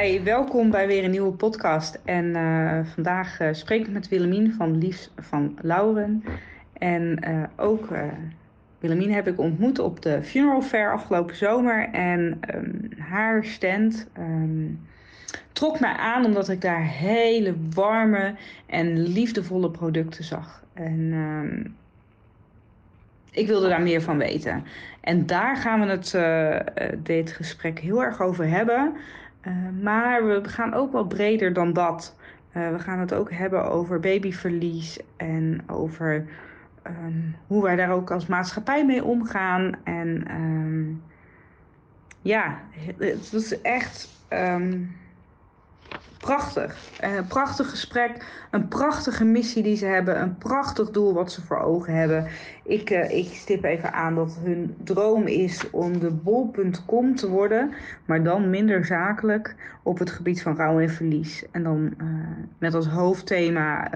Hi, welkom bij weer een nieuwe podcast. En uh, vandaag uh, spreek ik met Willemien van Liefs van Lauren. En uh, ook Willemien heb ik ontmoet op de Funeral Fair afgelopen zomer. En um, haar stand um, trok mij aan omdat ik daar hele warme en liefdevolle producten zag. En um, ik wilde daar meer van weten. En daar gaan we het dit gesprek heel erg over hebben. Uh, maar we gaan ook wel breder dan dat. Uh, we gaan het ook hebben over babyverlies en over um, hoe wij daar ook als maatschappij mee omgaan. En um, ja, het was echt um, prachtig. Een prachtig gesprek, een prachtige missie die ze hebben, een prachtig doel wat ze voor ogen hebben. Ik, uh, ik stip even aan dat hun droom is om de bol.com te worden, maar dan minder zakelijk op het gebied van rouw en verlies. En dan met als hoofdthema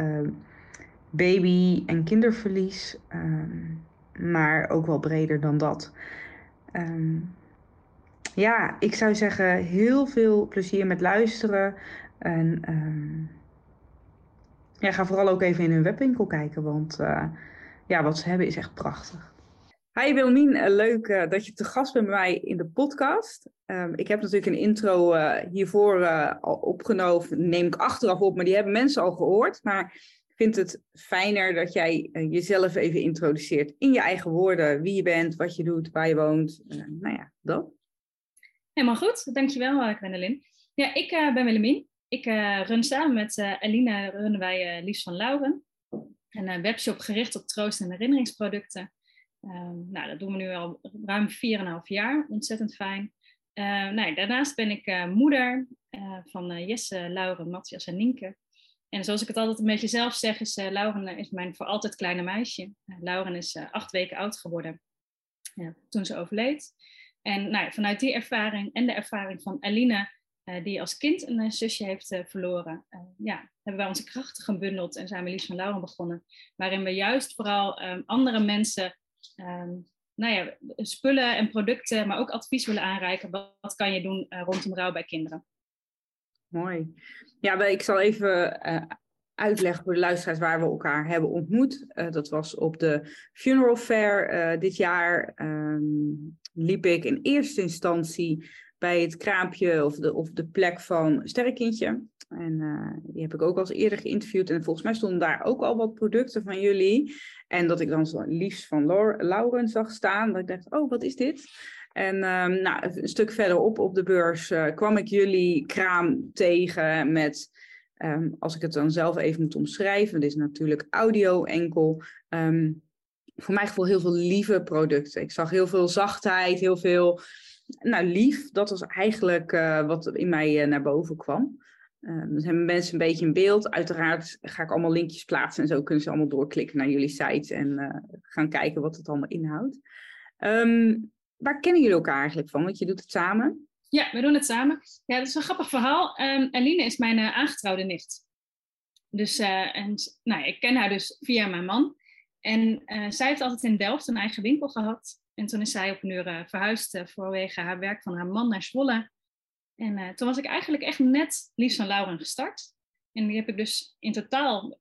baby- en kinderverlies, um, maar ook wel breder dan dat. Um, ja, ik zou zeggen heel veel plezier met luisteren. En um, ja, ga vooral ook even in hun webwinkel kijken, want uh, ja, wat ze hebben is echt prachtig. Hi Wilmien, leuk uh, dat je te gast bent bij mij in de podcast. Um, ik heb natuurlijk een intro hiervoor al opgenomen, neem ik achteraf op, maar die hebben mensen al gehoord. Maar ik vind het fijner dat jij jezelf even introduceert in je eigen woorden, wie je bent, wat je doet, waar je woont. nou ja, dat. Helemaal goed, dankjewel Gwendolyn. Ja, ik uh, ben Willemien. Ik uh, run samen met uh, Eline runnen wij Liefs van Lauren. Een webshop gericht op troost- en herinneringsproducten. nou, dat doen we nu al ruim 4,5 jaar. Ontzettend fijn. nou, daarnaast ben ik moeder van Jesse, Lauren, Matthias en Nienke. En zoals ik het altijd een beetje zelf zeg, is Lauren is mijn voor altijd kleine meisje. Lauren is acht weken oud geworden toen ze overleed. En nou, vanuit die ervaring en de ervaring van Eline, uh, die als kind een uh, zusje heeft uh, verloren, ja, hebben wij onze krachten gebundeld en zijn we Lies van Lauren begonnen. Waarin we juist vooral um, andere mensen um, nou ja, spullen en producten, maar ook advies willen aanreiken. Wat, kan je doen rondom rouw bij kinderen? Mooi. Ja, ik zal even uitleggen voor de luisteraars waar we elkaar hebben ontmoet. Dat was op de Funeral Fair dit jaar. Um, liep ik in eerste instantie bij het kraampje of de, of de plek van Sterrenkindje. En uh, die heb ik ook al eens eerder geïnterviewd. En volgens mij stonden daar ook al wat producten van jullie. En dat ik dan zo liefst van Lauren zag staan. Dat ik dacht, oh, wat is dit? En um, nou, een stuk verderop op de beurs uh, kwam ik jullie kraam tegen met, um, als ik het dan zelf even moet omschrijven, dit is natuurlijk audio enkel. Um, voor mijn gevoel heel veel lieve producten. Ik zag heel veel zachtheid, heel veel nou, lief. Dat was eigenlijk uh, wat in mij uh, naar boven kwam. Uh, dan hebben mensen een beetje in beeld. Uiteraard ga ik allemaal linkjes plaatsen en zo kunnen ze allemaal doorklikken naar jullie site en gaan kijken wat het allemaal inhoudt. Um, waar kennen jullie elkaar eigenlijk van? Want je doet het samen. Ja, we doen het samen. Ja, dat is een grappig verhaal. Um, Eline is mijn aangetrouwde nicht. Dus en, nou, ik ken haar dus via mijn man. En uh, zij heeft altijd in Delft een eigen winkel gehad. En toen is zij op een uur uh, verhuisd uh, vanwege haar werk van haar man naar Zwolle. En toen was ik eigenlijk echt net Lies van Lauren gestart. En die heb ik dus in totaal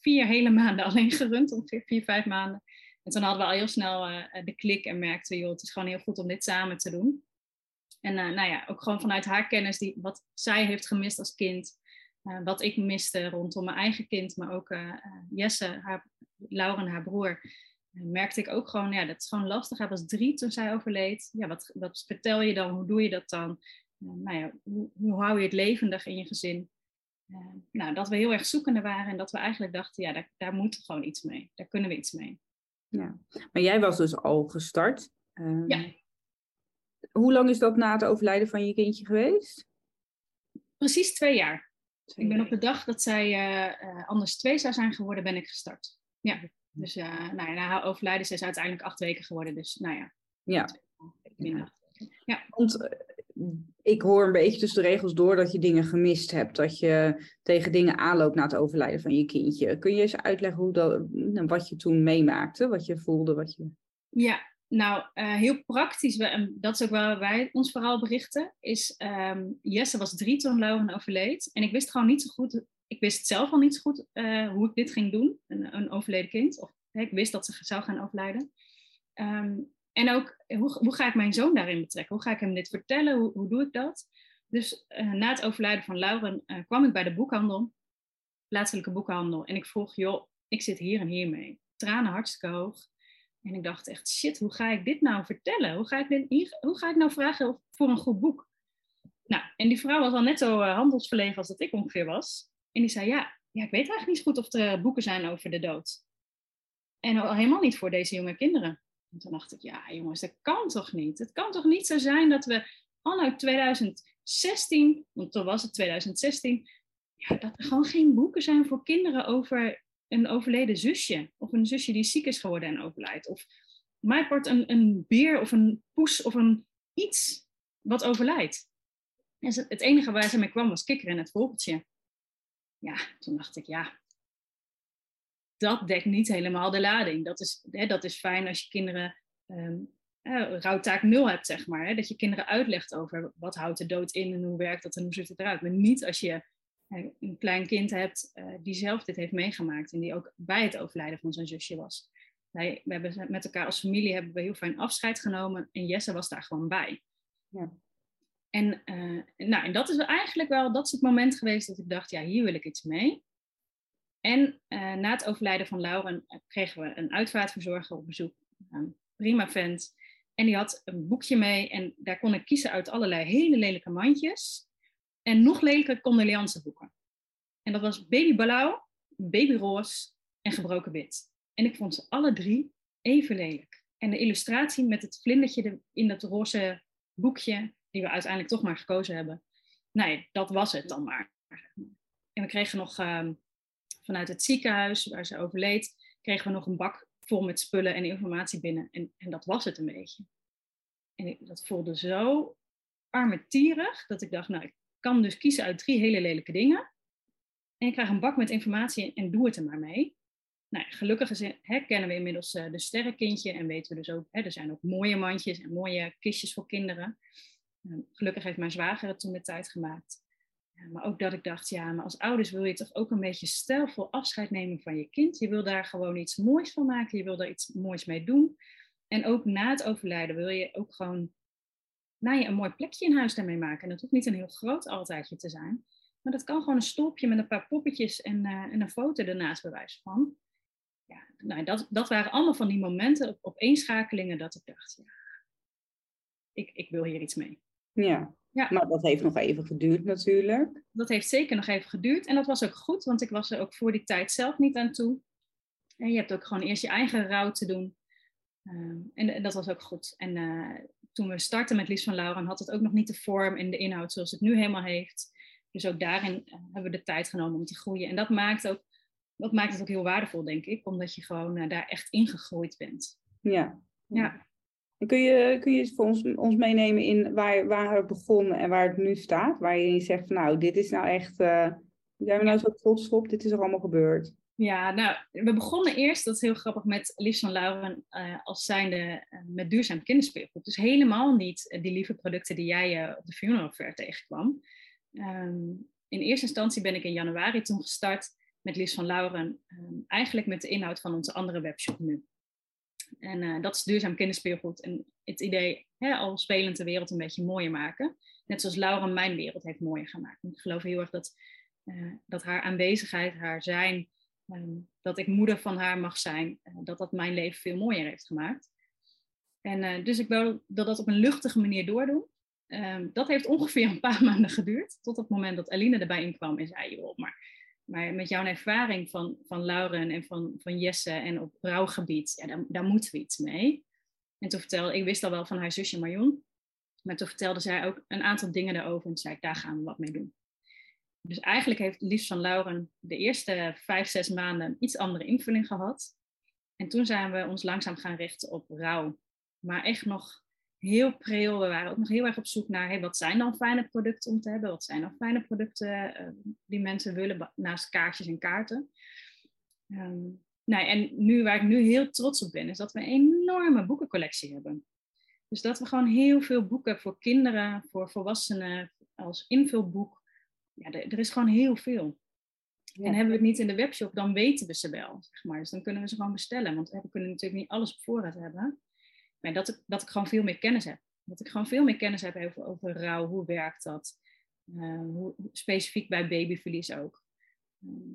vier hele maanden alleen gerund, ongeveer vier, vijf maanden. En toen hadden we al heel snel de klik en merkten, joh, het is gewoon heel goed om dit samen te doen. En nou ja, ook gewoon vanuit haar kennis, die, wat zij heeft gemist als kind, wat ik miste rondom mijn eigen kind, maar ook Jesse, haar, Lauren, haar broer, uh, merkte ik ook gewoon, ja, dat is gewoon lastig. Hij was drie toen zij overleed. Ja, wat, wat vertel je dan? Hoe doe je dat dan? nou ja, hoe, hoe, hou je het levendig in je gezin? nou, dat we heel erg zoekende waren en dat we eigenlijk dachten, ja, daar, daar moet gewoon iets mee. Daar kunnen we iets mee. Ja, maar jij was dus al gestart. Um, ja. Hoe lang is dat na het overlijden van je kindje geweest? Precies twee jaar. ik ben op de dag dat zij uh, anders twee zou zijn geworden, ben ik gestart. Ja, dus uh, nou ja, na haar overlijden is ze uiteindelijk acht weken geworden. Dus nou ja. Ja. Ja. Want ik hoor een beetje tussen de regels door dat je dingen gemist hebt. Dat je tegen dingen aanloopt na het overlijden van je kindje. Kun je eens uitleggen hoe dat, wat je toen meemaakte? Wat je voelde? Wat je... Ja, nou, uh, heel praktisch, en dat is ook waar wij ons vooral berichten, is um, Jesse was drie toen Lauren overleed. En ik wist gewoon niet zo goed, ik wist zelf al niet zo goed uh, hoe ik dit ging doen, een, een overleden kind. Of ik wist dat ze zou gaan overlijden. Um, en ook, hoe, hoe ga ik mijn zoon daarin betrekken? Hoe ga ik hem dit vertellen? Hoe, hoe doe ik dat? Dus uh, na het overlijden van Lauren kwam ik bij de boekhandel, plaatselijke boekhandel. En ik vroeg, joh, ik zit hier en hier mee. Tranen hartstikke hoog. En ik dacht echt, shit, hoe ga ik dit nou vertellen? Hoe ga ik, dit hoe ga ik nou vragen voor een goed boek? Nou, en die vrouw was al net zo handelsverlegen als dat ik ongeveer was. En die zei, ja, ja, ik weet eigenlijk niet goed of er boeken zijn over de dood. En al helemaal niet voor deze jonge kinderen. En toen dacht ik, ja jongens, dat kan toch niet? Het kan toch niet zo zijn dat we anno 2016, want toen was het 2016, ja, dat er gewoon geen boeken zijn voor kinderen over een overleden zusje. Of een zusje die ziek is geworden en overlijdt. Of mij part een, een beer of een poes of een iets wat overlijdt. En het enige waar ze mee kwam was kikker en het vogeltje. Ja, toen dacht ik, ja, dat dekt niet helemaal de lading. Dat is, hè, dat is fijn als je kinderen um, rouwtaak nul hebt, zeg maar. Hè, dat je kinderen uitlegt over wat houdt de dood in en hoe werkt dat en hoe ziet het eruit. Maar niet als je een klein kind hebt uh, die zelf dit heeft meegemaakt en die ook bij het overlijden van zijn zusje was. Wij, we hebben met elkaar als familie hebben we heel fijn afscheid genomen en Jesse was daar gewoon bij. Ja. En, uh, nou, en dat is eigenlijk wel, dat is het moment geweest dat ik dacht, ja, hier wil ik iets mee. En uh, na het overlijden van Lauren kregen we een uitvaartverzorger op bezoek. Een prima vent. En die had een boekje mee en daar kon ik kiezen uit allerlei hele lelijke mandjes en nog lelijker condoleanceboeken. En dat was Baby Blauw, Baby Roos en Gebroken Wit. En ik vond ze alle drie even lelijk. En de illustratie met het vlindertje in dat roze boekje, die we uiteindelijk toch maar gekozen hebben. Nee, dat was het dan maar. En we kregen nog uh, vanuit het ziekenhuis waar ze overleed, kregen we nog een bak vol met spullen en informatie binnen. En, en dat was het een beetje. En dat voelde zo armetierig dat ik dacht, nou, ik kan dus kiezen uit drie hele lelijke dingen. En ik krijg een bak met informatie en doe het er maar mee. Nou, gelukkig is, kennen we inmiddels uh, de sterrenkindje en weten we dus ook, hè, er zijn ook mooie mandjes en mooie kistjes voor kinderen. Uh, gelukkig heeft mijn zwager het toen de tijd gemaakt. Maar ook dat ik dacht, ja, maar als ouders wil je toch ook een beetje stijlvol afscheid nemen van je kind. Je wil daar gewoon iets moois van maken, je wil daar iets moois mee doen. En ook na het overlijden wil je ook gewoon nou een mooi plekje in huis daarmee maken. En dat hoeft niet een heel groot altaartje te zijn. Maar dat kan gewoon een stolpje met een paar poppetjes en, uh, en een foto ernaast bewijs van. Ja, nou, dat, dat waren allemaal van die momenten op, opeenschakelingen dat ik dacht, ja, ik, ik wil hier iets mee. Ja. ja, maar dat heeft nog even geduurd natuurlijk. Dat heeft zeker nog even geduurd. En dat was ook goed, want ik was er ook voor die tijd zelf niet aan toe. En je hebt ook gewoon eerst je eigen rouw te doen. Uh, en, dat was ook goed. En uh, toen we startten met Lies van Lauren had het ook nog niet de vorm en de inhoud zoals het nu helemaal heeft. Dus ook daarin eh, hebben we de tijd genomen om te groeien. En dat maakt, ook, dat maakt het ook heel waardevol, denk ik, omdat je gewoon uh, daar echt ingegroeid bent. Ja. ja. Kun je, kun je voor ons, ons meenemen in waar, waar het begon en waar het nu staat? Waar je zegt van nou, dit is nou echt, uh, zijn we nou zo trots op, dit is er allemaal gebeurd. Ja, nou, we begonnen eerst, dat is heel grappig, met Lies van Lauren uh, als zijnde uh, met duurzaam kinderspeelgoed. Dus helemaal niet die lieve producten die jij op de funeral fair tegenkwam. Um, in eerste instantie ben ik in januari toen gestart met Lies van Lauren, um, eigenlijk met de inhoud van onze andere webshop nu. En dat is duurzaam kinderspeelgoed en het idee, hè, al spelend de wereld een beetje mooier maken. Net zoals Lauren mijn wereld heeft mooier gemaakt. Ik geloof heel erg dat, dat haar aanwezigheid, haar zijn, Ehm, dat ik moeder van haar mag zijn, uh, dat dat mijn leven veel mooier heeft gemaakt. En dus ik wil dat dat op een luchtige manier doordoen. ehm, dat heeft ongeveer een paar maanden geduurd. Tot het moment dat Aline erbij inkwam en zei, joh, maar, maar met jouw ervaring van, van Lauren en van, van Jesse en op rouwgebied, ja, daar, daar moeten we iets mee. En toen vertelde, ik wist al wel van haar zusje Marion, maar toen vertelde zij ook een aantal dingen daarover en zei, daar gaan we wat mee doen. Dus eigenlijk heeft Lies van Lauren de eerste vijf, zes maanden iets andere invulling gehad. En toen zijn we ons langzaam gaan richten op rouw. Maar echt nog heel pril. We waren ook nog heel erg op zoek naar hey, wat zijn dan fijne producten om te hebben? Wat zijn dan fijne producten uh, die mensen willen naast kaartjes en kaarten? Um, nou, en nu, waar ik nu heel trots op ben, is dat we een enorme boekencollectie hebben. Dus dat we gewoon heel veel boeken voor kinderen, voor volwassenen, als invulboek. Ja, er, is gewoon heel veel. En hebben we het niet in de webshop, dan weten we ze wel. Zeg maar. Dus dan kunnen we ze gewoon bestellen. Want we kunnen natuurlijk niet alles op voorraad hebben. Maar dat ik, dat ik gewoon veel meer kennis heb. Dat ik gewoon veel meer kennis heb over, over rouw. Hoe werkt dat? Uh, hoe, specifiek bij babyverlies ook.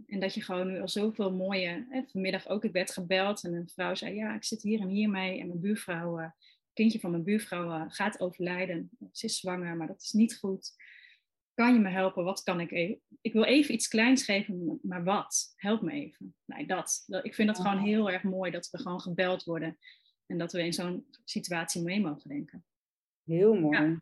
En dat je gewoon nu al zoveel mooie. Hè, vanmiddag ook, ik werd gebeld en een vrouw zei: Ja, ik zit hier en hier mee. En mijn buurvrouw, uh, kindje van mijn buurvrouw, uh, gaat overlijden. Ze is zwanger, maar dat is niet goed. Kan je me helpen? Wat kan ik even? Ik wil even iets kleins geven, maar wat? Help me even. Nee, dat. Ik vind dat gewoon heel erg mooi dat we gewoon gebeld worden. En dat we in zo'n situatie mee mogen denken. Heel mooi. Ja.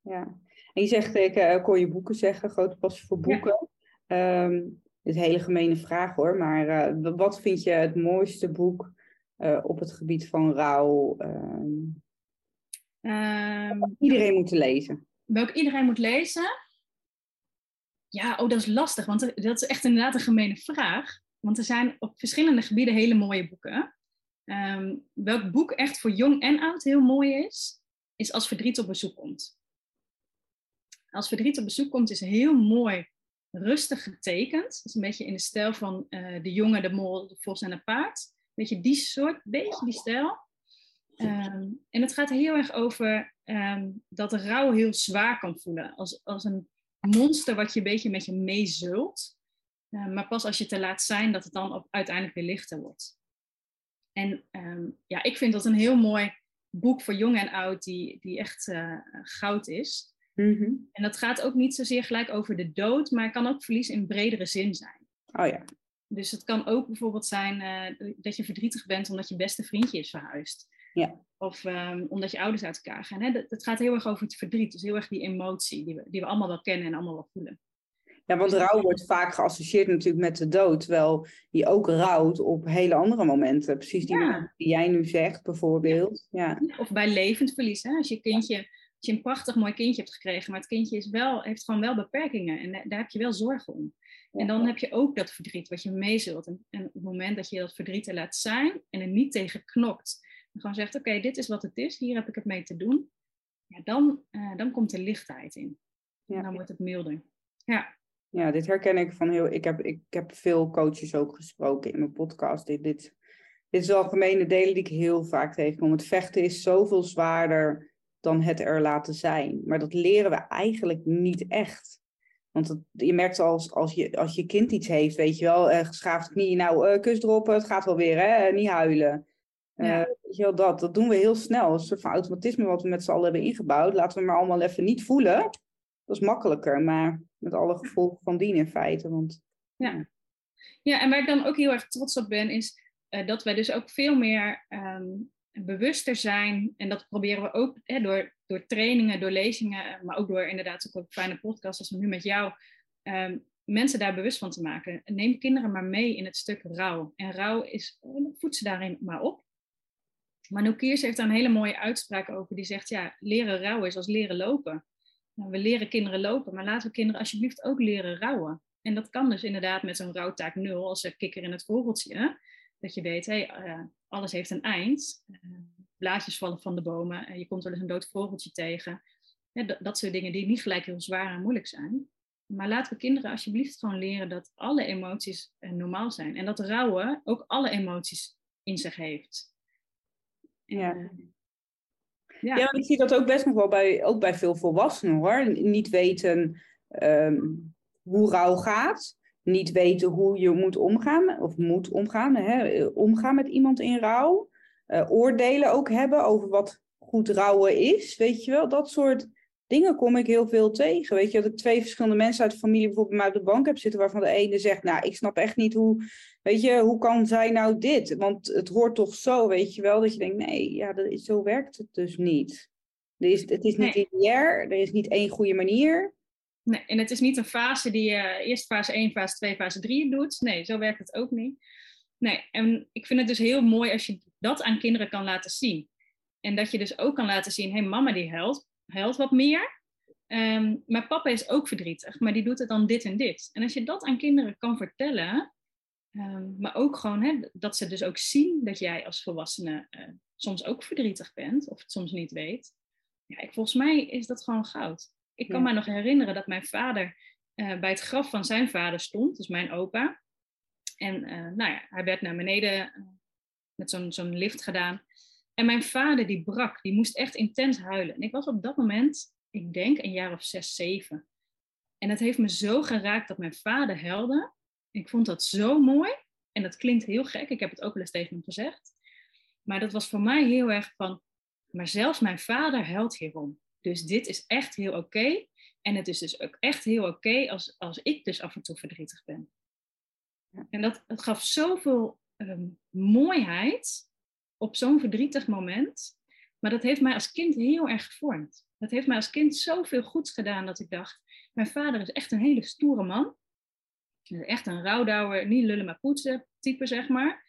ja. En je zegt, ik uh, kon je boeken zeggen, grote passie voor boeken. Ja. Um, is een hele gemene vraag hoor, maar uh, wat vind je het mooiste boek uh, op het gebied van rouw? Um, um, iedereen moet lezen. Welke iedereen moet lezen? Ja, oh, dat is lastig, want dat is echt inderdaad een gemene vraag. Want er zijn op verschillende gebieden hele mooie boeken. Um, welk boek echt voor jong en oud heel mooi is, is Als Verdriet op bezoek komt. Als Verdriet op bezoek komt is heel mooi rustig getekend. Dat is een beetje in de stijl van uh, de jongen, de mol, de vos en het paard. Weet je, die soort, beetje die stijl. Um, en het gaat heel erg over um, dat de rouw heel zwaar kan voelen. Als, als een monster wat je een beetje met je meezult. Uh, maar pas als je te laat zijn, dat het dan op, uiteindelijk weer lichter wordt. En um, ja, ik vind dat een heel mooi boek voor jong en oud, die, die echt uh, goud is. Mm-hmm. En dat gaat ook niet zozeer gelijk over de dood, maar kan ook verlies in bredere zin zijn. Oh ja. Dus het kan ook bijvoorbeeld zijn uh, dat je verdrietig bent omdat je beste vriendje is verhuisd. Ja. Of um, omdat je ouders uit elkaar gaan. Hè? Dat, gaat heel erg over het verdriet. Dus heel erg die emotie die we, die we allemaal wel kennen en allemaal wel voelen. Ja, want rouw wordt vaak geassocieerd natuurlijk met de dood, terwijl je ook rouwt op hele andere momenten. Precies die, ja. die jij nu zegt, bijvoorbeeld. Ja. Of bij levend verlies. Hè? Als je kindje, als je een prachtig mooi kindje hebt gekregen, maar het kindje is wel, heeft gewoon wel beperkingen en daar heb je wel zorgen om. En dan heb je ook dat verdriet wat je meezult. En, en op het moment dat je dat verdriet er laat zijn en er niet tegen knokt, en gewoon zegt: Oké, dit is wat het is, hier heb ik het mee te doen, ja, dan, uh, dan komt er lichtheid in. Ja. En dan wordt het milder. Ja. Ja, dit herken ik van heel. Ik heb, ik heb veel coaches ook gesproken in mijn podcast. Dit, dit, dit is algemene delen die ik heel vaak tegenkom. Het vechten is zoveel zwaarder dan het er laten zijn. Maar dat leren we eigenlijk niet echt. Want het, je merkt als, als, je, als je kind iets heeft, weet je wel, uh, geschaafd knie, nou, uh, kus droppen, het gaat wel weer, hè, uh, niet huilen. Ja. weet je wel, dat, dat doen we heel snel. Een soort van automatisme wat we met z'n allen hebben ingebouwd. Laten we maar allemaal even niet voelen. Dat is makkelijker, maar met alle gevolgen van dien in feite. Want, ja. ja, en waar ik dan ook heel erg trots op ben, is uh, dat wij dus ook veel meer um, bewuster zijn. En dat proberen we ook hè, door, door trainingen, door lezingen, maar ook door inderdaad ook een fijne podcast als we nu met jou. Um, mensen daar bewust van te maken. Neem kinderen maar mee in het stuk rouw. En rouw is, voed ze daarin maar op. Maar Kiers heeft daar een hele mooie uitspraak over. Die zegt, ja, leren rouwen is als leren lopen. Nou, we leren kinderen lopen, maar laten we kinderen alsjeblieft ook leren rouwen. En dat kan dus inderdaad met zo'n rouwtaak nul, als een kikker in het vogeltje. Dat je weet, hey, uh, alles heeft een eind. Uh, blaadjes vallen van de bomen. Uh, je komt wel eens een dood vogeltje tegen. dat, dat soort dingen die niet gelijk heel zwaar en moeilijk zijn. Maar laten we kinderen alsjeblieft gewoon leren dat alle emoties normaal zijn. En dat rouwen ook alle emoties in zich heeft. Ja. Ja. ik zie dat ook best nog wel bij, ook bij veel volwassenen hoor. Niet weten um, hoe rouw gaat. Niet weten hoe je moet omgaan, of moet omgaan, hè, omgaan met iemand in rouw. Uh, oordelen ook hebben over wat goed rouwen is, weet je wel. Dat soort dingen kom ik heel veel tegen. Weet je, dat ik twee verschillende mensen uit de familie bijvoorbeeld bij mij op de bank heb zitten, waarvan de ene zegt, nou, ik snap echt niet hoe, weet je, hoe kan zij nou dit? Want het hoort toch zo, weet je wel, dat je denkt, nee, ja, dat is, zo werkt het dus niet. Er is, het is niet nee. lineair, er is niet één goede manier. Nee, en het is niet een fase die je eerst fase 1, fase 2, fase 3 doet. Nee, zo werkt het ook niet. Nee, en ik vind het dus heel mooi als je dat aan kinderen kan laten zien. En dat je dus ook kan laten zien, hé, hey, mama die huilt, huilt wat meer. Um, maar papa is ook verdrietig, maar die doet het dan dit en dit. En als je dat aan kinderen kan vertellen, um, maar ook gewoon hè, dat ze dus ook zien dat jij als volwassene uh, soms ook verdrietig bent of het soms niet weet. Ja, ik, volgens mij is dat gewoon goud. Ik kan ja. me nog herinneren dat mijn vader uh, bij het graf van zijn vader stond, dus mijn opa. En uh, nou ja, hij werd naar beneden met zo'n zo'n lift gedaan. En mijn vader die brak, die moest echt intens huilen. En ik was op dat moment, ik denk een jaar of zes, zeven. En het heeft me zo geraakt dat mijn vader huilde. Ik vond dat zo mooi. En dat klinkt heel gek, ik heb het ook wel eens tegen hem gezegd. Maar dat was voor mij heel erg van, maar zelfs mijn vader huilt hierom. Dus dit is echt heel oké. Okay. En het is dus ook echt heel oké okay als, als ik dus af en toe verdrietig ben. En dat, het gaf zoveel um, mooiheid op zo'n verdrietig moment. Maar dat heeft mij als kind heel erg gevormd. Dat heeft mij als kind zoveel goeds gedaan dat ik dacht, mijn vader is echt een hele stoere man. Echt een rouwdouwer, niet lullen maar poetsen type, zeg maar.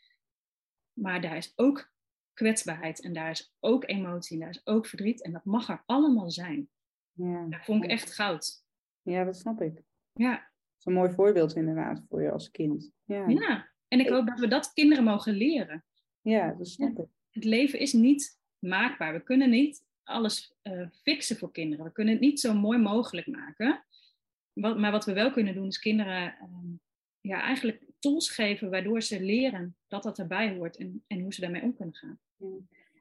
Maar daar is ook kwetsbaarheid en daar is ook emotie en daar is ook verdriet. En dat mag er allemaal zijn. Ja. Dat vond ik echt goud. Ja, dat snap ik. Ja. Dat is een mooi voorbeeld inderdaad voor je als kind. Ja, ja. en ik hoop dat we dat kinderen mogen leren. Ja, dat snap ik. Het leven is niet maakbaar. We kunnen niet alles uh, fixen voor kinderen. We kunnen het niet zo mooi mogelijk maken. Wat, maar wat we wel kunnen doen, is kinderen uh, ja, eigenlijk tools geven waardoor ze leren dat dat erbij hoort en, en hoe ze daarmee om kunnen gaan. Ja.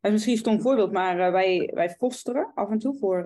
En misschien een stom voorbeeld, maar uh, wij, wij fosteren af en toe voor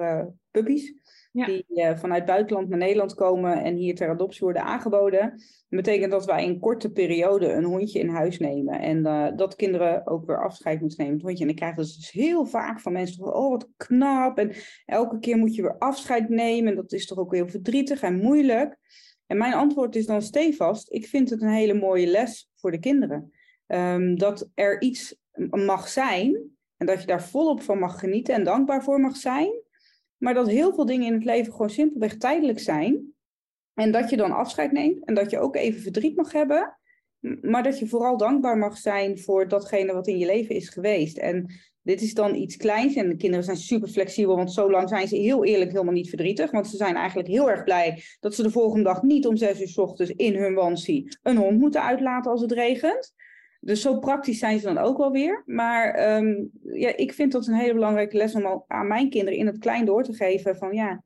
puppies. Ja. Die uh, vanuit buitenland naar Nederland komen en hier ter adoptie worden aangeboden. Dat betekent dat wij in korte periode een hondje in huis nemen. En dat kinderen ook weer afscheid moeten nemen het hondje. En ik krijg dat dus heel vaak van mensen van, oh wat knap. En elke keer moet je weer afscheid nemen. En dat is toch ook heel verdrietig en moeilijk. En mijn antwoord is dan stevast, ik vind het een hele mooie les voor de kinderen. Um, dat er iets mag zijn en dat je daar volop van mag genieten en dankbaar voor mag zijn. Maar dat heel veel dingen in het leven gewoon simpelweg tijdelijk zijn. En dat je dan afscheid neemt en dat je ook even verdriet mag hebben. Maar dat je vooral dankbaar mag zijn voor datgene wat in je leven is geweest. En dit is dan iets kleins. En de kinderen zijn super flexibel, want zo lang zijn ze heel eerlijk helemaal niet verdrietig. Want ze zijn eigenlijk heel erg blij dat ze de volgende dag niet om zes uur s ochtends in hun wansie een hond moeten uitlaten als het regent. Dus zo praktisch zijn ze dan ook wel weer. Maar um, ja, ik vind dat een hele belangrijke les om aan mijn kinderen in het klein door te geven van ja,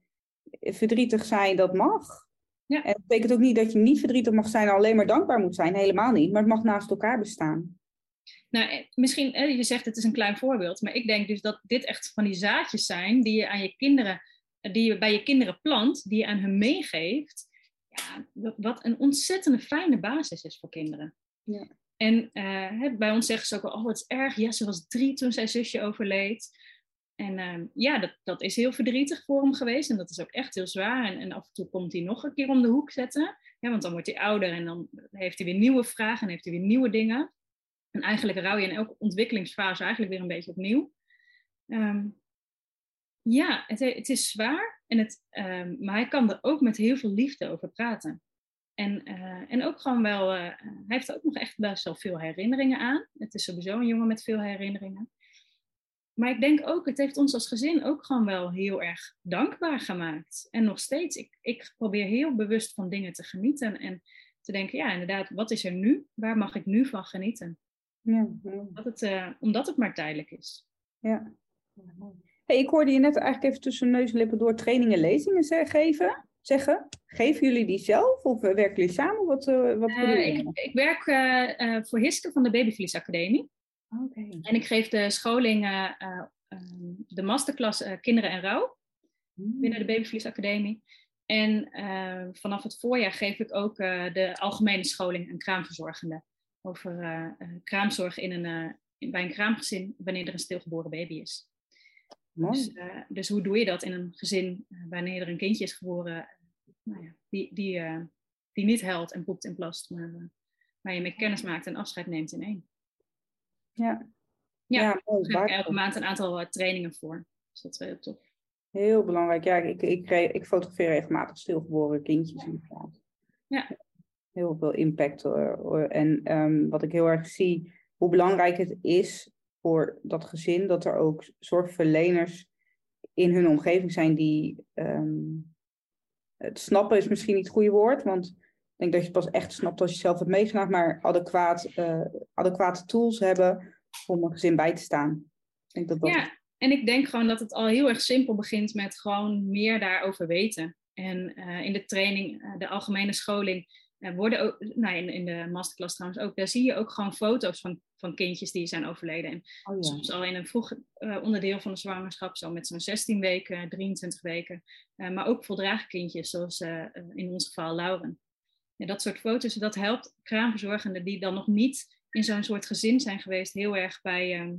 verdrietig zijn, dat mag. Ja. En dat betekent ook niet dat je niet verdrietig mag zijn en alleen maar dankbaar moet zijn. Helemaal niet. Maar het mag naast elkaar bestaan. Nou, eh, misschien, je zegt het is een klein voorbeeld, maar ik denk dus dat dit echt van die zaadjes zijn die je aan je kinderen, die je bij je kinderen plant, die je aan hun meegeeft. Ja, wat een ontzettende fijne basis is voor kinderen. Ja. En uh, bij ons zeggen ze ook wel, oh wat erg, ja, ze was drie toen zijn zusje overleed. En uh, ja, dat, dat is heel verdrietig voor hem geweest en dat is ook echt heel zwaar. En, en af en toe komt hij nog een keer om de hoek zetten, ja, want dan wordt hij ouder en dan heeft hij weer nieuwe vragen en heeft hij weer nieuwe dingen. En eigenlijk rouw je in elke ontwikkelingsfase eigenlijk weer een beetje opnieuw. Um, ja, het, het, is zwaar, en het, um, maar hij kan er ook met heel veel liefde over praten. En, uh, en ook gewoon wel, uh, hij heeft ook nog echt best wel veel herinneringen aan. Het is sowieso een jongen met veel herinneringen. Maar ik denk ook, het heeft ons als gezin ook gewoon wel heel erg dankbaar gemaakt. En nog steeds, ik, ik probeer heel bewust van dingen te genieten. En te denken, ja inderdaad, wat is er nu? Waar mag ik nu van genieten? Ja, ja. Dat het, uh, omdat het maar tijdelijk is. Ja. Hey, ik hoorde je net eigenlijk even tussen neus en lippen door trainingen lezingen geven zeggen? Geven jullie die zelf of werken jullie samen? Wat, uh, wat uh, ik, ik, werk voor Hiske van de Babyvlies Academie. Okay. En ik geef de scholing, de masterclass Kinderen en Rouw mm. binnen de Babyvlies Academie. En vanaf het voorjaar geef ik ook de algemene scholing aan kraamverzorgenden. Over kraamzorg in een, bij een kraamgezin wanneer er een stilgeboren baby is. Dus, dus, hoe doe je dat in een gezin wanneer er een kindje is geboren nou ja, die, die, uh, die niet huilt en poept en plast, maar waar je mee kennis maakt en afscheid neemt in één? Ja, ja, ja daar ik elke maand een aantal trainingen voor. Dus dat is heel tof. Heel belangrijk. Ja, ik, ik, ik fotografeer regelmatig stilgeboren kindjes inderdaad. Ja. Heel veel impact. En um, wat ik heel erg zie, hoe belangrijk het is voor dat gezin, dat er ook zorgverleners in hun omgeving zijn die. Um, het snappen is misschien niet het goede woord, want ik denk dat je het pas echt snapt als je zelf hebt meegemaakt, maar adequaat, uh, adequate tools hebben om een gezin bij te staan. Ik denk dat dat ja, en ik denk gewoon dat het al heel erg simpel begint met gewoon meer daarover weten. En uh, in de training, de algemene scholing, worden ook, nou in, in de masterclass trouwens ook, daar zie je ook gewoon foto's van, van kindjes die zijn overleden. En oh, ja. soms al in een vroeg onderdeel van de zwangerschap, zo met zo'n 16 weken, 23 weken. maar ook voldragenkindjes, zoals in ons geval Lauren. En dat soort foto's, dat helpt kraamverzorgenden die dan nog niet in zo'n soort gezin zijn geweest, heel erg bij, ehm,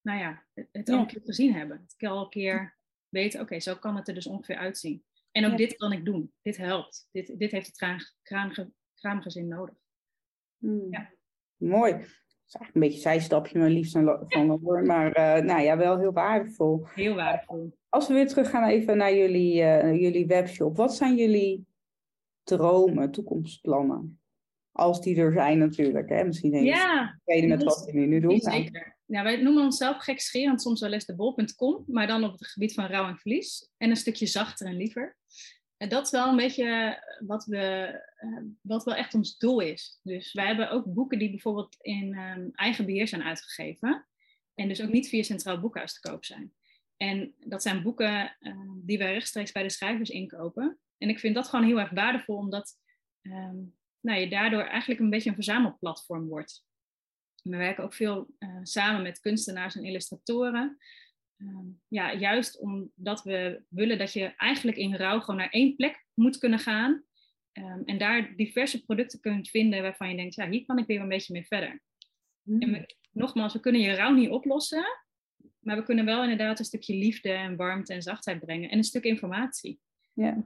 nou ja, het al een keer gezien hebben. Het al een keer weten, oké, zo kan het er dus ongeveer uitzien. En ook dit kan ik doen. Dit helpt. Dit, dit heeft het kraamgezin nodig. Hmm. Ja. Mooi. Is eigenlijk een beetje een zijstapje, maar liefst van hoor. Maar uh, nou ja, wel heel waardevol. Heel waardevol. Als we weer terug gaan even naar jullie, uh, jullie webshop. Wat zijn jullie dromen, toekomstplannen? Als die er zijn natuurlijk. Hè? Misschien heeft ja, reden met wat jullie nu doen. Zeker. Ja, wij noemen onszelf gekscherend soms wel eens de bol.com, maar dan op het gebied van rouw en verlies. En een stukje zachter en liever. En dat is wel een beetje wat, we, eh, wat wel echt ons doel is. Dus wij hebben ook boeken die bijvoorbeeld in um, eigen beheer zijn uitgegeven. En dus ook niet via Centraal Boekhuis te koop zijn. En dat zijn boeken uh, die wij rechtstreeks bij de schrijvers inkopen. En ik vind dat gewoon heel erg waardevol, omdat um, nou, je daardoor eigenlijk een beetje een verzamelplatform wordt. We werken ook veel uh, samen met kunstenaars en illustratoren. Uh, ja, juist omdat we willen dat je eigenlijk in rouw gewoon naar één plek moet kunnen gaan. Um, en daar diverse producten kunt vinden waarvan je denkt, ja, hier kan ik weer een beetje mee verder. Mm. En we, nogmaals, we kunnen je rouw niet oplossen, maar we kunnen wel inderdaad een stukje liefde en warmte en zachtheid brengen en een stuk informatie.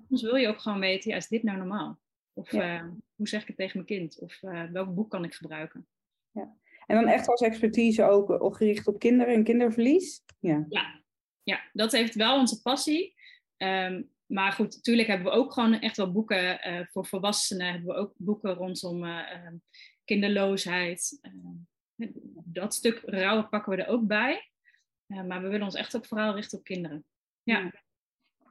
Soms wil je ook gewoon weten, ja, is dit nou normaal? Of uh, hoe zeg ik het tegen mijn kind? Of uh, welk boek kan ik gebruiken? Ja. En dan echt als expertise ook, ook gericht op kinderen en kinderverlies? Ja, ja, ja dat heeft wel onze passie. Um, maar goed, natuurlijk hebben we ook gewoon echt wel boeken uh, voor volwassenen. Hebben we ook boeken rondom uh, kinderloosheid. Uh, dat stuk rouwen pakken we er ook bij. maar we willen ons echt ook vooral richten op kinderen. Ja.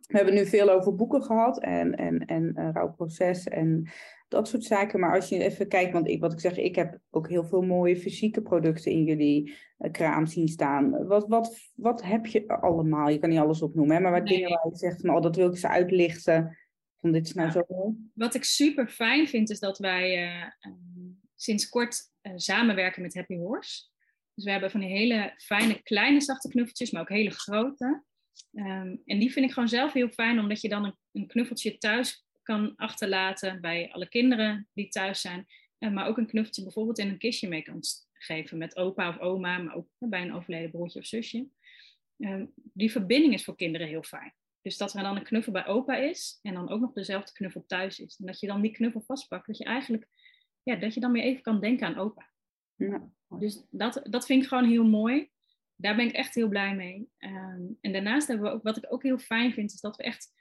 We hebben nu veel over boeken gehad en, en, en rouwproces en dat soort zaken. Maar als je even kijkt, want ik, wat ik zeg, ik heb ook heel veel mooie fysieke producten in jullie uh, kraam zien staan. Wat, wat, wat heb je allemaal? Je kan niet alles opnoemen, hè? maar wat nee. dingen waar je zegt van, oh, dat wil ik ze uitlichten. Van dit is nou zo mooi. Wat ik super fijn vind, is dat wij uh, sinds kort uh, samenwerken met Happy Horse. Dus we hebben van die hele fijne kleine zachte knuffeltjes, maar ook hele grote. Um, en die vind ik gewoon zelf heel fijn, omdat je dan een, een knuffeltje thuis kan achterlaten bij alle kinderen die thuis zijn. Uh, maar ook een knuffeltje bijvoorbeeld in een kistje mee kan geven met opa of oma, maar ook bij een overleden broertje of zusje. Uh, die verbinding is voor kinderen heel fijn. Dus dat er dan een knuffel bij opa is en dan ook nog dezelfde knuffel thuis is. En dat je dan die knuffel vastpakt, dat je eigenlijk, ja, dat je dan weer even kan denken aan opa. Ja. Dus dat, dat vind ik gewoon heel mooi. Daar ben ik echt heel blij mee. Um, en daarnaast hebben we ook, wat ik ook heel fijn vind, is dat we echt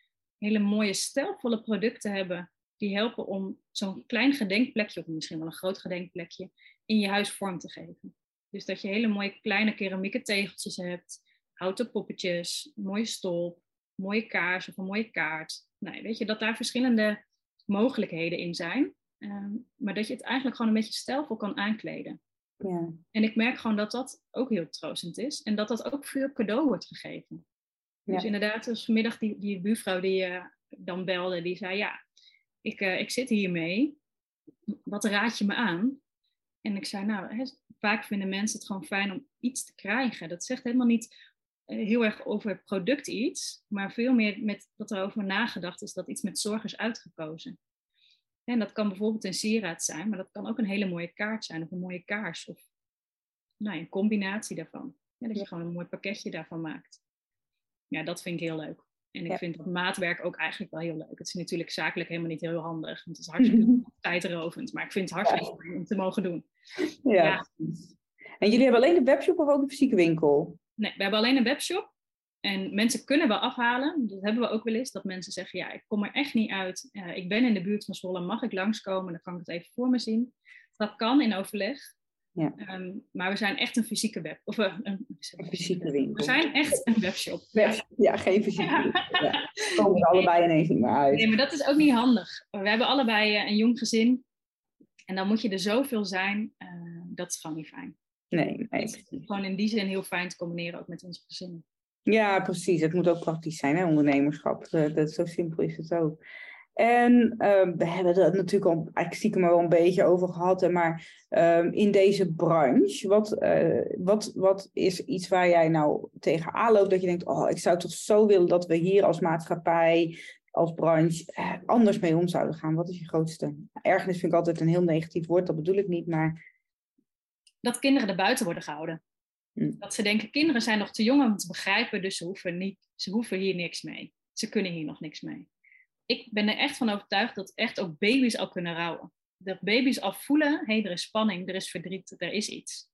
hele mooie stijlvolle producten hebben die helpen om zo'n klein gedenkplekje, of misschien wel een groot gedenkplekje, in je huis vorm te geven. Dus dat je hele mooie kleine keramieke tegeltjes hebt, houten poppetjes, mooie stolp, mooie kaars of een mooie kaart. Nee, weet je, dat daar verschillende mogelijkheden in zijn. Um, maar dat je het eigenlijk gewoon een beetje stijlvol kan aankleden. Ja. En ik merk gewoon dat dat ook heel troostend is. En dat dat ook veel cadeau wordt gegeven. Dus inderdaad, dus vanmiddag die, die buurvrouw die uh, dan belde, die zei, ja, ik, uh, ik zit hiermee. Wat raad je me aan? En ik zei, nou, vaak vinden mensen het gewoon fijn om iets te krijgen. Dat zegt helemaal niet uh, heel erg over het product iets, maar veel meer met dat er over nagedacht is dat iets met zorg is uitgekozen. En dat kan bijvoorbeeld een sieraad zijn, maar dat kan ook een hele mooie kaart zijn of een mooie kaars of nou, een combinatie daarvan. Ja, dat je gewoon een mooi pakketje daarvan maakt. Ja, dat vind ik heel leuk. En ik vind dat maatwerk ook eigenlijk wel heel leuk. Het is natuurlijk zakelijk helemaal niet heel handig. Want het is hartstikke tijdrovend. Maar ik vind het hartstikke leuk om te mogen doen. Ja. En jullie hebben alleen een webshop of ook een fysieke winkel? Nee, we hebben alleen een webshop. En mensen kunnen wel afhalen. Dat hebben we ook wel eens. Dat mensen zeggen, ja, ik kom er echt niet uit. Uh, ik ben in de buurt van Zwolle. Mag ik langskomen? Dan kan ik het even voor me zien. Dat kan in overleg. Ja. Um, maar we zijn echt een fysieke web. Of uh, een, een, fysieke winkel. We zijn echt een webshop. Ja, geen fysieke winkel. Ja. Komen er allebei ineens niet meer uit. Nee, maar dat is ook niet handig. We hebben allebei uh, een jong gezin. En dan moet je er zoveel zijn. dat is gewoon niet fijn. Nee, nee. Is gewoon in die zin heel fijn te combineren ook met ons gezin. Ja, precies. Het moet ook praktisch zijn, hè, ondernemerschap. Eh, dat, zo simpel is het ook. En uh, we hebben het natuurlijk al eigenlijk stiekem al een beetje over gehad. Hè, maar uh, in deze branche, wat, uh, wat, wat is iets waar jij nou tegenaan loopt? Dat je denkt, oh, ik zou toch zo willen dat we hier als maatschappij, als branche, eh, anders mee om zouden gaan. Wat is je grootste? Ergernis vind ik altijd een heel negatief woord, dat bedoel ik niet, maar... Dat kinderen er buiten worden gehouden. Hm. Dat ze denken, kinderen zijn nog te jong om te begrijpen, dus ze hoeven, niet, ze hoeven hier niks mee. Ze kunnen hier nog niks mee. Ik ben er echt van overtuigd dat echt ook baby's al kunnen rouwen. Dat baby's al voelen, hé, hey, er is spanning, er is verdriet, er is iets.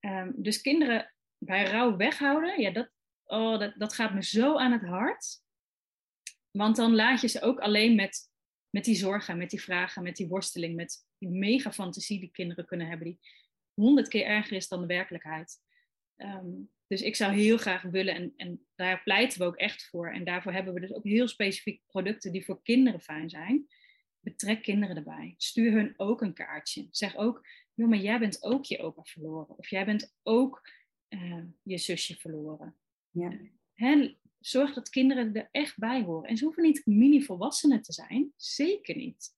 Um, dus kinderen bij rouw weghouden, ja, dat, oh, dat, dat gaat me zo aan het hart. Want dan laat je ze ook alleen met, met die zorgen, met die vragen, met die worsteling, met die mega fantasie die kinderen kunnen hebben, die honderd keer erger is dan de werkelijkheid. Um, dus ik zou heel graag willen, en, en daar pleiten we ook echt voor. En daarvoor hebben we dus ook heel specifiek producten die voor kinderen fijn zijn. Betrek kinderen erbij. Stuur hun ook een kaartje. Zeg ook, joh, maar jij bent ook je opa verloren. Of jij bent ook uh, je zusje verloren. Ja. He, zorg dat kinderen er echt bij horen. En ze hoeven niet mini-volwassenen te zijn. Zeker niet.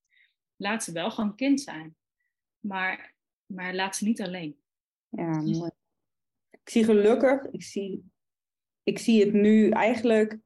Laat ze wel gewoon kind zijn. Maar, maar laat ze niet alleen. Ja, mooi ik zie gelukkig, ik zie, ik zie het nu eigenlijk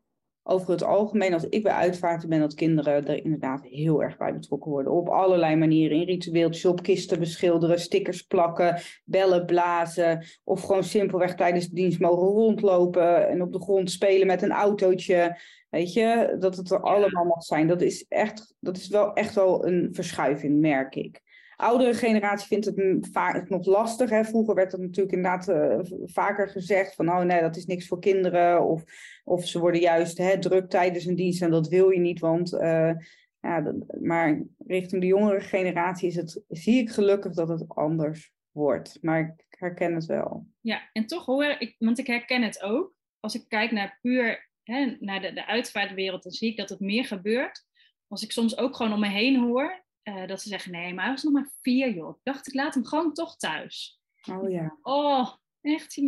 over het algemeen, als ik bij uitvaarten ben, dat kinderen er inderdaad heel erg bij betrokken worden. Op allerlei manieren. In ritueeltjes, op kisten beschilderen, stickers plakken, bellen blazen. Of gewoon simpelweg tijdens de dienst mogen rondlopen en op de grond spelen met een autootje. Weet je, dat het er allemaal mag zijn. Dat is, echt, dat is wel echt wel een verschuiving, merk ik oudere generatie vindt het vaak nog lastig. Hè. Vroeger werd het natuurlijk inderdaad uh, vaker gezegd van oh nee, dat is niks voor kinderen. Of, of ze worden juist hè, druk tijdens een dienst en dat wil je niet. Want uh, ja, dat, maar richting de jongere generatie is het, zie ik gelukkig dat het anders wordt. Maar ik herken het wel. Ja, en toch hoor ik, want ik herken het ook. Als ik kijk naar puur hè, naar de, de uitvaartwereld, dan zie ik dat het meer gebeurt. Als ik soms ook gewoon om me heen hoor, uh, dat ze zeggen, nee, maar hij was nog maar vier, joh. Ik dacht, ik laat hem gewoon toch thuis. Oh ja. Oh, echt.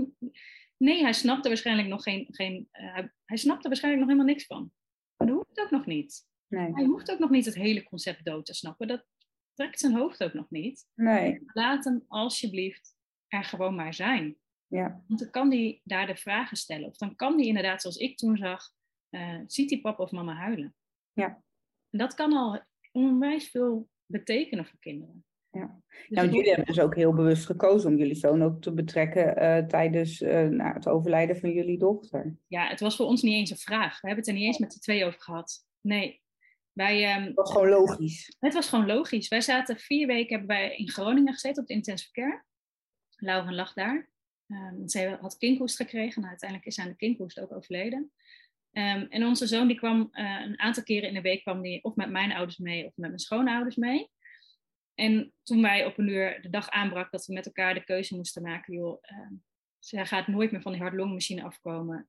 Nee, hij snapte waarschijnlijk nog geen... geen uh, hij, hij snapte waarschijnlijk nog helemaal niks van. Maar dat hoeft ook nog niet. Nee. Hij hoeft ook nog niet het hele concept dood te snappen. Dat trekt zijn hoofd ook nog niet. Nee. Laat hem alsjeblieft er gewoon maar zijn. Ja. Want dan kan hij daar de vragen stellen. Of dan kan hij inderdaad, zoals ik toen zag, uh, ziet hij papa of mama huilen. Ja. En dat kan al onwijs veel betekenen voor kinderen. Ja. Dus nou, jullie hebben dus ook heel bewust gekozen om jullie zoon ook te betrekken uh, tijdens uh, nou, het overlijden van jullie dochter. Ja, het was voor ons niet eens een vraag. We hebben het er niet eens met de twee over gehad. Nee. Wij, um, het was gewoon logisch. Het was gewoon logisch. Wij zaten vier weken hebben wij in Groningen gezeten op de intensive care. Lauren lag daar. Um, zij had kinkhoest gekregen. Nou, uiteindelijk is aan de kinkhoest ook overleden. Um, en onze zoon die kwam uh, een aantal keren in de week kwam die of met mijn ouders mee of met mijn schoonouders mee. En toen wij op een uur de dag aanbrak dat we met elkaar de keuze moesten maken, joh, uh, zij gaat nooit meer van die hart-longmachine afkomen.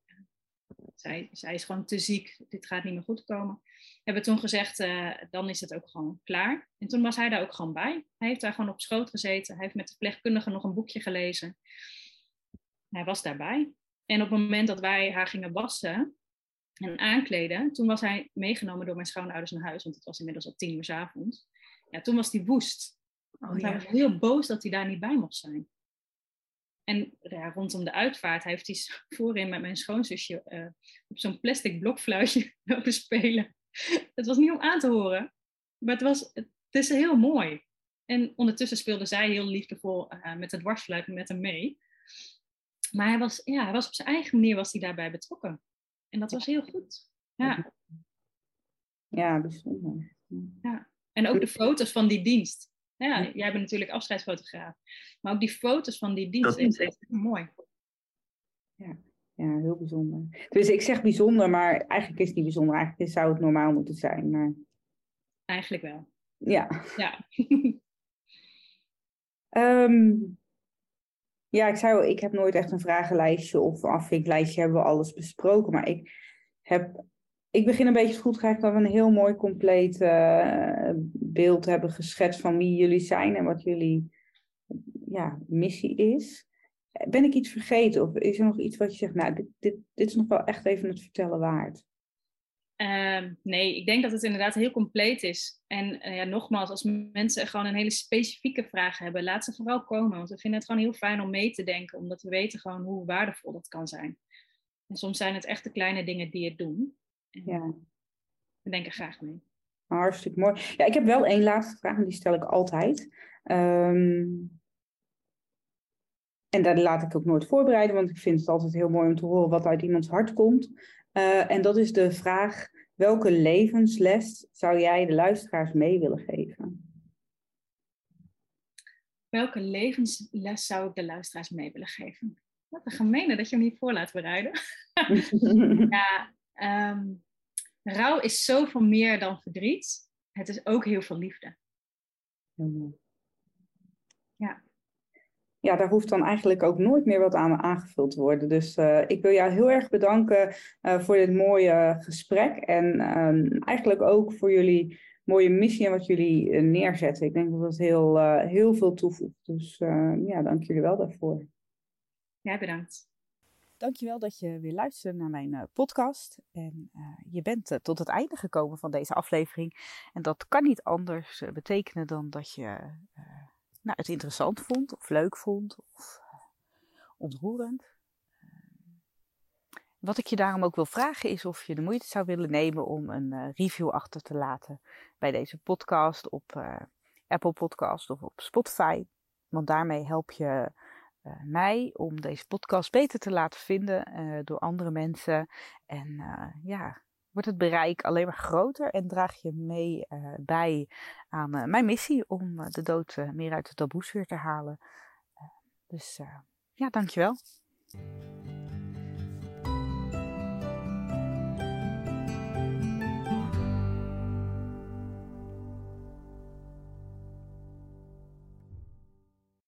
Zij, zij is gewoon te ziek, dit gaat niet meer goed komen. Hebben toen gezegd, uh, dan is het ook gewoon klaar. En toen was hij daar ook gewoon bij. Hij heeft daar gewoon op schoot gezeten. Hij heeft met de verpleegkundige nog een boekje gelezen. Hij was daarbij. En op het moment dat wij haar gingen wassen, en aankleden. Toen was hij meegenomen door mijn schoonouders naar huis, want het was inmiddels al tien uur s avonds. Ja, toen was hij woest. Oh, ja. Hij was heel boos dat hij daar niet bij mocht zijn. En ja, rondom de uitvaart heeft hij voorin met mijn schoonzusje uh, op zo'n plastic blokfluitje lopen spelen. Het was niet om aan te horen, maar het, was, het is heel mooi. En ondertussen speelde zij heel liefdevol uh, met het dwarsfluit met hem mee. maar hij was, ja, hij was op zijn eigen manier was hij daarbij betrokken. En dat was heel goed. Ja, ja bijzonder. ja. En ook de foto's van die dienst. Ja, jij bent natuurlijk afscheidsfotograaf. Maar ook die foto's van die dienst is echt mooi. Ja, ja, heel bijzonder. Dus ik zeg bijzonder, maar eigenlijk is het niet bijzonder. Eigenlijk zou het normaal moeten zijn. Maar... Eigenlijk wel. Ja. Ja. Ehm, ja, ik, zou, ik heb nooit echt een vragenlijstje of een afvinklijstje hebben we alles besproken. Maar ik heb ik begin een beetje goed krijgen dat we een heel mooi compleet uh, beeld hebben geschetst van wie jullie zijn en wat jullie ja, missie is. Ben ik iets vergeten of is er nog iets wat je zegt, nou, dit, dit, dit is nog wel echt even het vertellen waard? Uh, nee, ik denk dat het inderdaad heel compleet is. En uh, ja, nogmaals, als mensen gewoon een hele specifieke vraag hebben, laat ze vooral komen. Want we vinden het gewoon heel fijn om mee te denken, omdat we weten gewoon hoe waardevol dat kan zijn. En soms zijn het echt de kleine dingen die het doen. Ja. We denken graag mee. Hartstikke mooi. Ja, ik heb wel één laatste vraag en die stel ik altijd. Um, en daar laat ik ook nooit voorbereiden, want ik vind het altijd heel mooi om te horen wat uit iemands hart komt. Uh, en dat is de vraag: welke levensles zou jij de luisteraars mee willen geven? Welke levensles zou ik de luisteraars mee willen geven? Wat een gemene dat je hem niet voor laat bereiden. ja, um, rouw is zoveel meer dan verdriet. Het is ook heel veel liefde. Ja. Ja, daar hoeft dan eigenlijk ook nooit meer wat aan aangevuld te worden. Dus uh, ik wil jou heel erg bedanken uh, voor dit mooie gesprek. En uh, eigenlijk ook voor jullie mooie missie en wat jullie eh, neerzetten. Ik denk dat dat heel, heel veel toevoegt. Dus ja, dank jullie wel daarvoor. Ja, bedankt. Dankjewel dat je weer luisterde naar mijn podcast. En uh, je bent uh, tot het einde gekomen van deze aflevering. En dat kan niet anders betekenen dan dat je nou, het interessant vond, of leuk vond, of ontroerend. Wat ik je daarom ook wil vragen is of je de moeite zou willen nemen om een review achter te laten bij deze podcast op Apple Podcast of op Spotify. Want daarmee help je mij om deze podcast beter te laten vinden door andere mensen. En ja, wordt het bereik alleen maar groter en draag je mee bij aan mijn missie om de dood meer uit de taboesfeer te halen. dus ja, dankjewel.